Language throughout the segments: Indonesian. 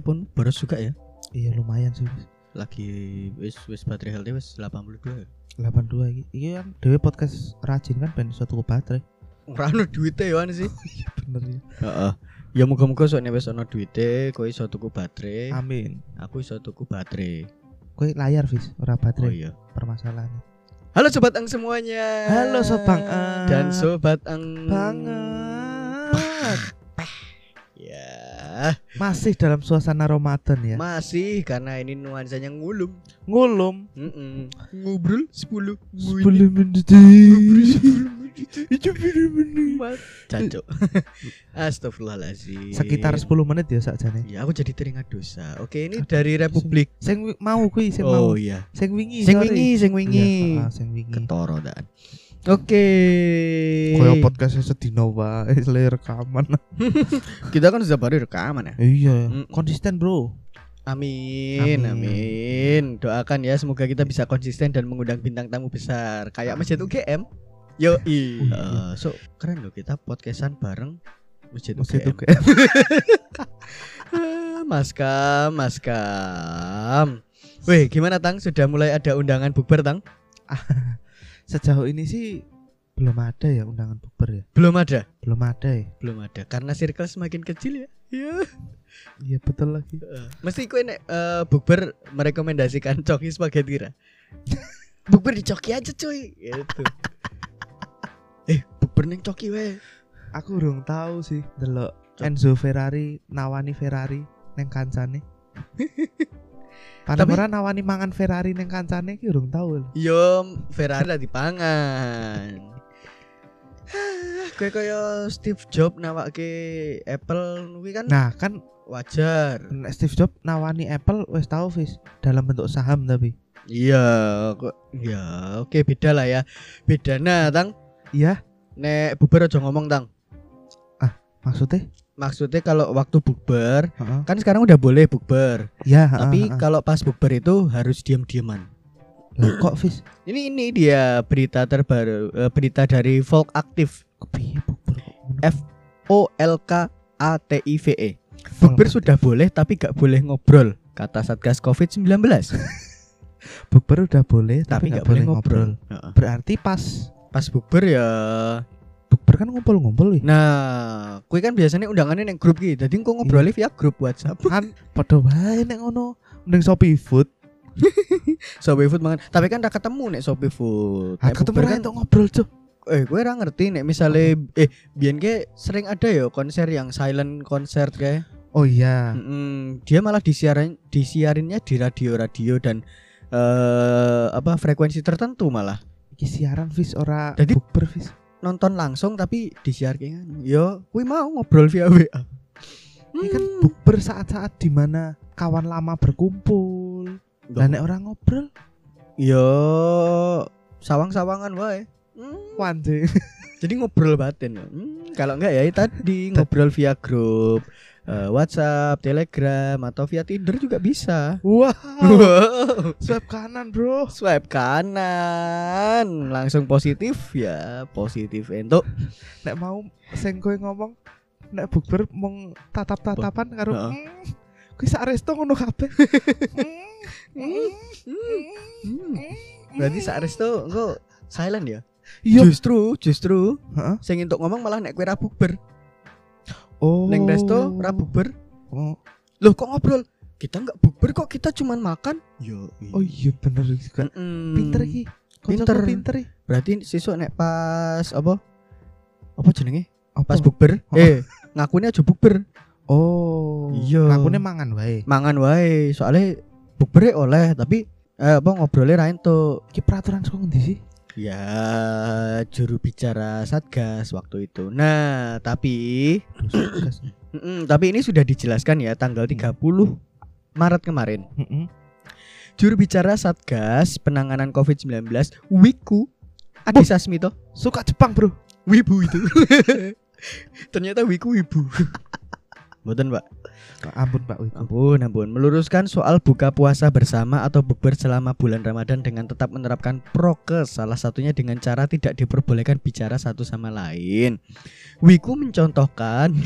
pun boros juga ya. Iya lumayan sih. Lagi wis wis baterai healthy wis 82 ya. 82 iki. Iya kan dhewe podcast rajin kan ben tuku baterai. Ora ono duite ya Wan, sih. Bener ya. Heeh. Ya muga-muga soalnya wis ono duite kowe iso tuku baterai, Amin. aku iso tuku baterai. Kowe layar Fis, ora Oh baterai iya. permasalahannya. Halo sobat ang semuanya. Halo, Sobat Ang. Dan sobat ang Banget. Ya, Masih dalam suasana Ramadan ya. masih karena ini nuansanya ngulum. Ngulum. Mm-mm. Ngobrol 10 Sebelum menit. Cancuk. Astagfirullahaladzim. Sekitar 10 menit ya sakjane. Ya aku jadi teringat dosa. Oke, ini dari Republik. Sing mau kuwi sing mau. Oh iya. Sing wingi. Sing wingi, sing wingi. Sing wingi. Ketoro dan. Oke. Koyo podcastnya sedino wae le rekaman. Kita kan sudah baru rekaman ya. Iya, konsisten, Bro. Amin, Amin. amin. Doakan ya semoga kita bisa konsisten dan mengundang bintang tamu besar kayak Masjid UGM. Yo, iya. Eh, so keren loh kita podcastan bareng Masjid Masih UGM. tuh Ah, Mas Kam, Mas Kam. Weh, gimana Tang? Sudah mulai ada undangan bukber Tang? Sejauh ini sih belum ada ya undangan bukber ya. Belum ada. Belum ada ya. Belum ada karena circle semakin kecil ya. Iya. Iya betul lagi. Eh, Mesti kowe nek eh, bukber merekomendasikan coki spaghetti ra? bukber di coki aja cuy. Gitu. eh, bukber ning coki we. Aku urung tahu sih delok Enzo Ferrari nawani Ferrari neng kancane. Paling Tapi- ora nawani mangan Ferrari neng kancane ki urung tahu. Yo, Ferrari lah dipangan. Ah, Kowe kaya Steve Jobs nawake Apple kuwi kan Nah, kan wajar. Steve Jobs nawani Apple wis tahu Fis dalam bentuk saham tapi. Iya, kok ya oke beda lah ya. Beda nah, Tang. Iya, Nek bubar aja ngomong, Tang. maksudnya? Maksudnya kalau waktu bukber, Heeh. kan sekarang udah boleh bukber. Ya, Tapi heeh, heeh. kalau pas bukber itu harus diam-diaman. Lah, kok Fis? Ini ini dia berita terbaru, eh, berita dari Volk Aktif. F O L K A T I V E. Bukber sudah boleh tapi gak boleh ngobrol, kata Satgas Covid-19. bukber udah boleh tapi tapi gak nggak boleh ngobrol. Heeh. Berarti pas Pas bukber ya kan ngumpul-ngumpul wih. Nah, kue kan biasanya undangannya neng grup gitu. Jadi kok ngobrolnya via grup WhatsApp. kan padha wae nek ngono mending Shopee Food. Shopee Food mangan. Tapi kan udah ketemu nek Shopee Food. Nek ketemu kan, entuk ngobrol, Cuk. eh gue ora ngerti nek misalnya eh biyen ke sering ada ya konser yang silent concert kayak. Oh iya. Mm, dia malah disiarin disiarinnya di radio-radio dan eh apa frekuensi tertentu malah. Iki siaran Fis ora Jadi- bukber Fis. Nonton langsung tapi disiarkan. Yo, kuwi mau ngobrol via WA. Ini kan Hmm. bukber saat-saat di mana kawan lama berkumpul. Lah nek orang ngobrol, Yo sawang-sawangan wae. Hmm. Jadi ngobrol batin. Hmm, kalau enggak ya tadi ngobrol via grup eh, WhatsApp, Telegram atau via Tinder juga bisa. Wow. Wow. Swipe kanan, Bro. Swipe kanan langsung positif ya positif entuk. Nek mau sing kowe ngomong nek bukber mong tatap-tatapan karo Heeh. hmm, kuwi sak resto ngono kabeh. Hmm, Hmm. Berarti saat resto engko silent ya. Iya. Justru justru Heeh. sing entuk ngomong malah nek kowe ra bukber. Oh. Neng resto ra bukber. Oh. Loh kok ngobrol? Kita nggak bukber kok kita cuman makan. Yo. Oh iya bener juga. Mm-mm. Pinter iki. Pinter. Pinter. Berarti sesuk nek pas apa? Apa jenenge? Apa? Pas bukber. Oh. Eh, ngakunya aja bukber. Oh. Iya. Lakune mangan wae. Mangan wae. Soalnya bukber oleh tapi eh, apa ngobrolnya ra entuk. Iki peraturan saka ngendi sih? Ya, juru bicara Satgas waktu itu. Nah, tapi mm-mm, tapi ini sudah dijelaskan ya tanggal 30 Maret kemarin. Juru bicara Satgas penanganan COVID-19 Wiku Adi Sasmito Suka Jepang, Bro. Wibu itu. Ternyata Wiku Wibu. Mboten, Pak. Ampun Pak Wiku. Ampun, ampun. Meluruskan soal buka puasa bersama atau bukber selama bulan Ramadan dengan tetap menerapkan prokes. Salah satunya dengan cara tidak diperbolehkan bicara satu sama lain. Wiku mencontohkan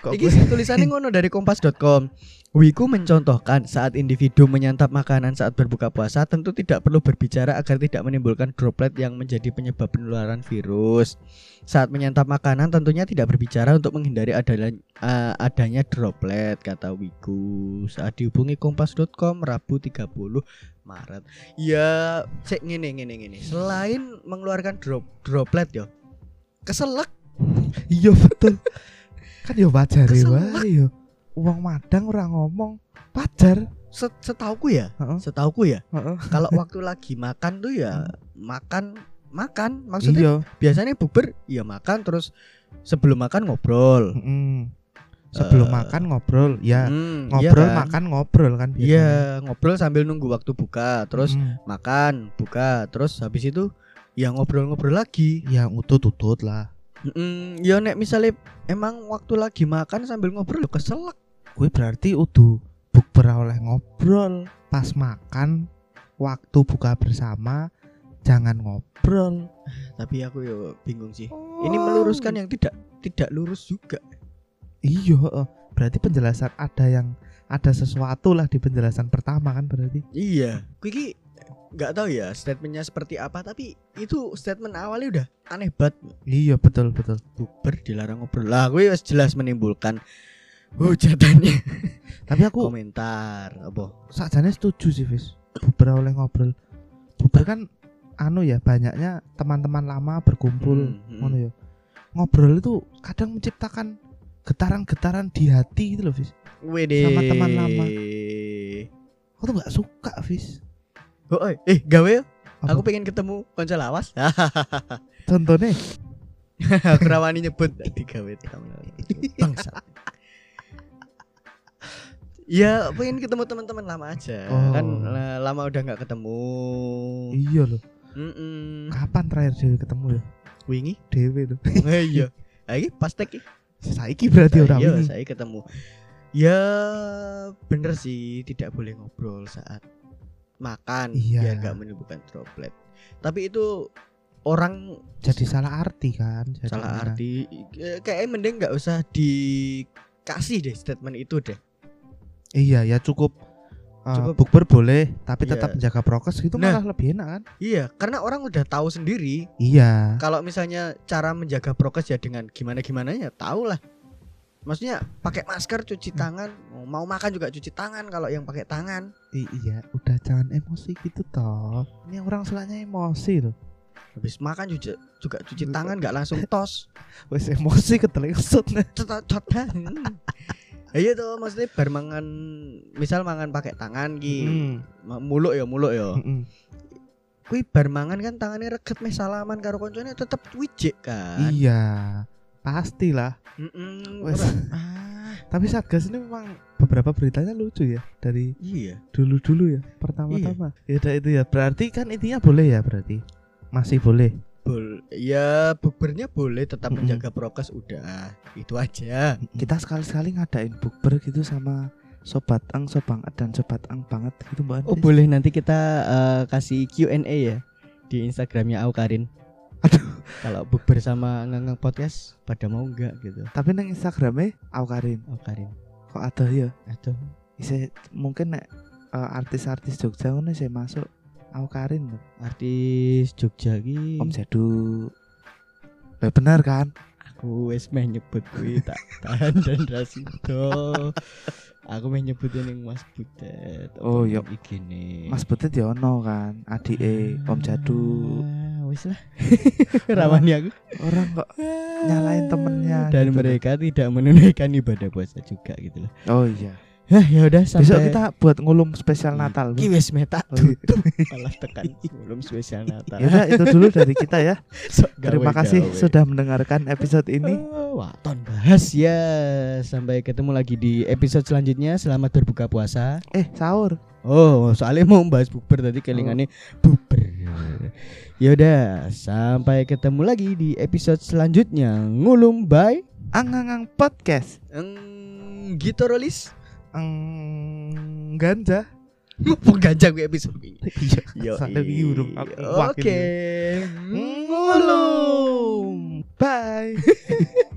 Kok Iki tulisannya ngono dari kompas.com. Wiku mencontohkan saat individu menyantap makanan saat berbuka puasa tentu tidak perlu berbicara agar tidak menimbulkan droplet yang menjadi penyebab penularan virus. Saat menyantap makanan tentunya tidak berbicara untuk menghindari adanya, eh, adanya droplet kata Wiku saat dihubungi kompas.com Rabu 30 Maret. Ya, cek ngene ngene ngene. Selain mengeluarkan drop droplet yo. Keselak Iya betul. kan ya wajar ya yo. Uang madang ora ngomong wajar. Set- setauku ya, Heeh. setauku ya. Kalau waktu lagi makan tuh ya makan makan maksudnya Iya. biasanya bukber ya makan terus sebelum makan ngobrol Mm-mm. Sebelum Eh, makan ngobrol, ya Hmm, ngobrol iya kan? makan ngobrol kan biasanya. iya ngobrol sambil nunggu waktu buka terus Mm. makan buka terus habis itu ya ngobrol-ngobrol lagi ya utut-utut lah. Mm, ya nek misalnya emang waktu lagi makan sambil ngobrol keselak. Gue berarti udah bukber oleh ngobrol. Pas makan waktu buka bersama jangan ngobrol. tapi aku ya bingung sih. Ini meluruskan yang tidak tidak lurus juga. Iya, berarti penjelasan ada yang ada sesuatu lah di penjelasan pertama kan berarti. Iya, Kiki nggak tahu ya statementnya seperti apa, tapi itu statement awalnya udah aneh banget. Iya betul betul. Bukber dilarang ngobrol lah, gue jelas menimbulkan hujatannya Tapi aku komentar apa? sakjane setuju sih Fis. Bukber oleh ngobrol. Bukber kan anu ya banyaknya teman-teman lama berkumpul Hmm, hmm. ya. Ngobrol itu kadang menciptakan getaran-getaran di hati gitu loh Fis. Wede. Sama teman lama. Aku tuh gak suka Fis. Oh, eh, eh, gawe yuk. Apa? Aku pengen ketemu konco lawas. Contohnya aku rawani nyebut tadi gawe. Bangsa. Ya pengen ketemu teman-teman lama aja Oh. kan eh, lama udah nggak ketemu. iya loh. Mm-mm. Kapan terakhir Dewi ketemu ya? Wingi Dewi tuh. Eh, iya. Lagi pas tek iki. Saiki berarti orang Iya, ini. saya ketemu. Ya bener sih tidak boleh ngobrol saat makan Iya. biar nggak menimbulkan droplet. Tapi itu orang Jadi salah arti kan. jadinya. salah arti. Kayaknya mending nggak usah dikasih deh statement itu deh. Iya ya cukup. uh, Cukup. bukber boleh tapi Iya. tetap menjaga prokes itu Nah. malah lebih enak kan? Iya, karena orang udah tahu sendiri Iya. kalau misalnya cara menjaga prokes ya dengan gimana gimana ya tahu lah. Maksudnya pakai masker, cuci tangan, mau makan juga cuci tangan kalau yang pakai tangan. I- iya, udah jangan emosi gitu toh. Ini orang sukanya emosi loh. Habis makan juga juga cuci tangan nggak langsung tos. Wes emosi ketelengsut. Iya tuh maksudnya bar mangan misal mangan pakai tangan ki. Mm. Muluk ya muluk ya. Mm-mm. Kui bar mangan kan tangannya reget meh salaman karo koncone tetep wijik kan. Iya. Pastilah. Ora- ah, Tapi Satgas ini memang beberapa beritanya lucu ya dari iya. dulu-dulu ya pertama-tama. Ya udah itu ya. Berarti kan intinya boleh ya berarti. Masih boleh. Bol ya bukbernya boleh tetap Mm-mm. menjaga prokes udah. Itu aja. Kita sekali-sekali ngadain bukber gitu sama sobat ang sobang dan sobat ang banget gitu mbak Oh boleh nanti kita eh, kasih Q&A ya di Instagramnya Aukarin. Aduh. Kalau bukber sama ngangang podcast pada mau enggak gitu. Tapi nang Instagramnya Aukarin Aukarin. kok ada ya? Atau Bisa mungkin nek eh, artis-artis Jogja ngono saya masuk Aukarin loh. artis Jogja ki Om Jadu. Lah benar kan? aku wes meh nyebut kuwi tak tahan dan rasido aku meh nyebut yang Mas Butet Oh, iya. iki Mas Butet ya ono kan, adike Om Jadu. Wes lah rawani aku Orang kok nyalain temennya dan gitu mereka tidak menunaikan ibadah puasa juga gitu loh Oh iya. Hah, ya udah sampai Besok kita buat ngulum spesial Natal. Ki wes meta Oh, iya. malah tekan belum spesial Natal Ya itu dulu dari kita ya. Sok Terima gawe-gawe. kasih sudah mendengarkan episode ini. Oh, Waton bahas ya. Sampai ketemu lagi di episode selanjutnya. Selamat berbuka puasa. Eh, sahur. Oh, soalnya mau bahas bukber tadi kelingannya bukber. Ya udah, sampai ketemu lagi di episode selanjutnya. Ngulum bye. Angangang podcast. Eng gitu Rolis. Eng, ganja. Mumpung ganja gue episode ini. Iya. Aku Oke. Ngulum. Bye.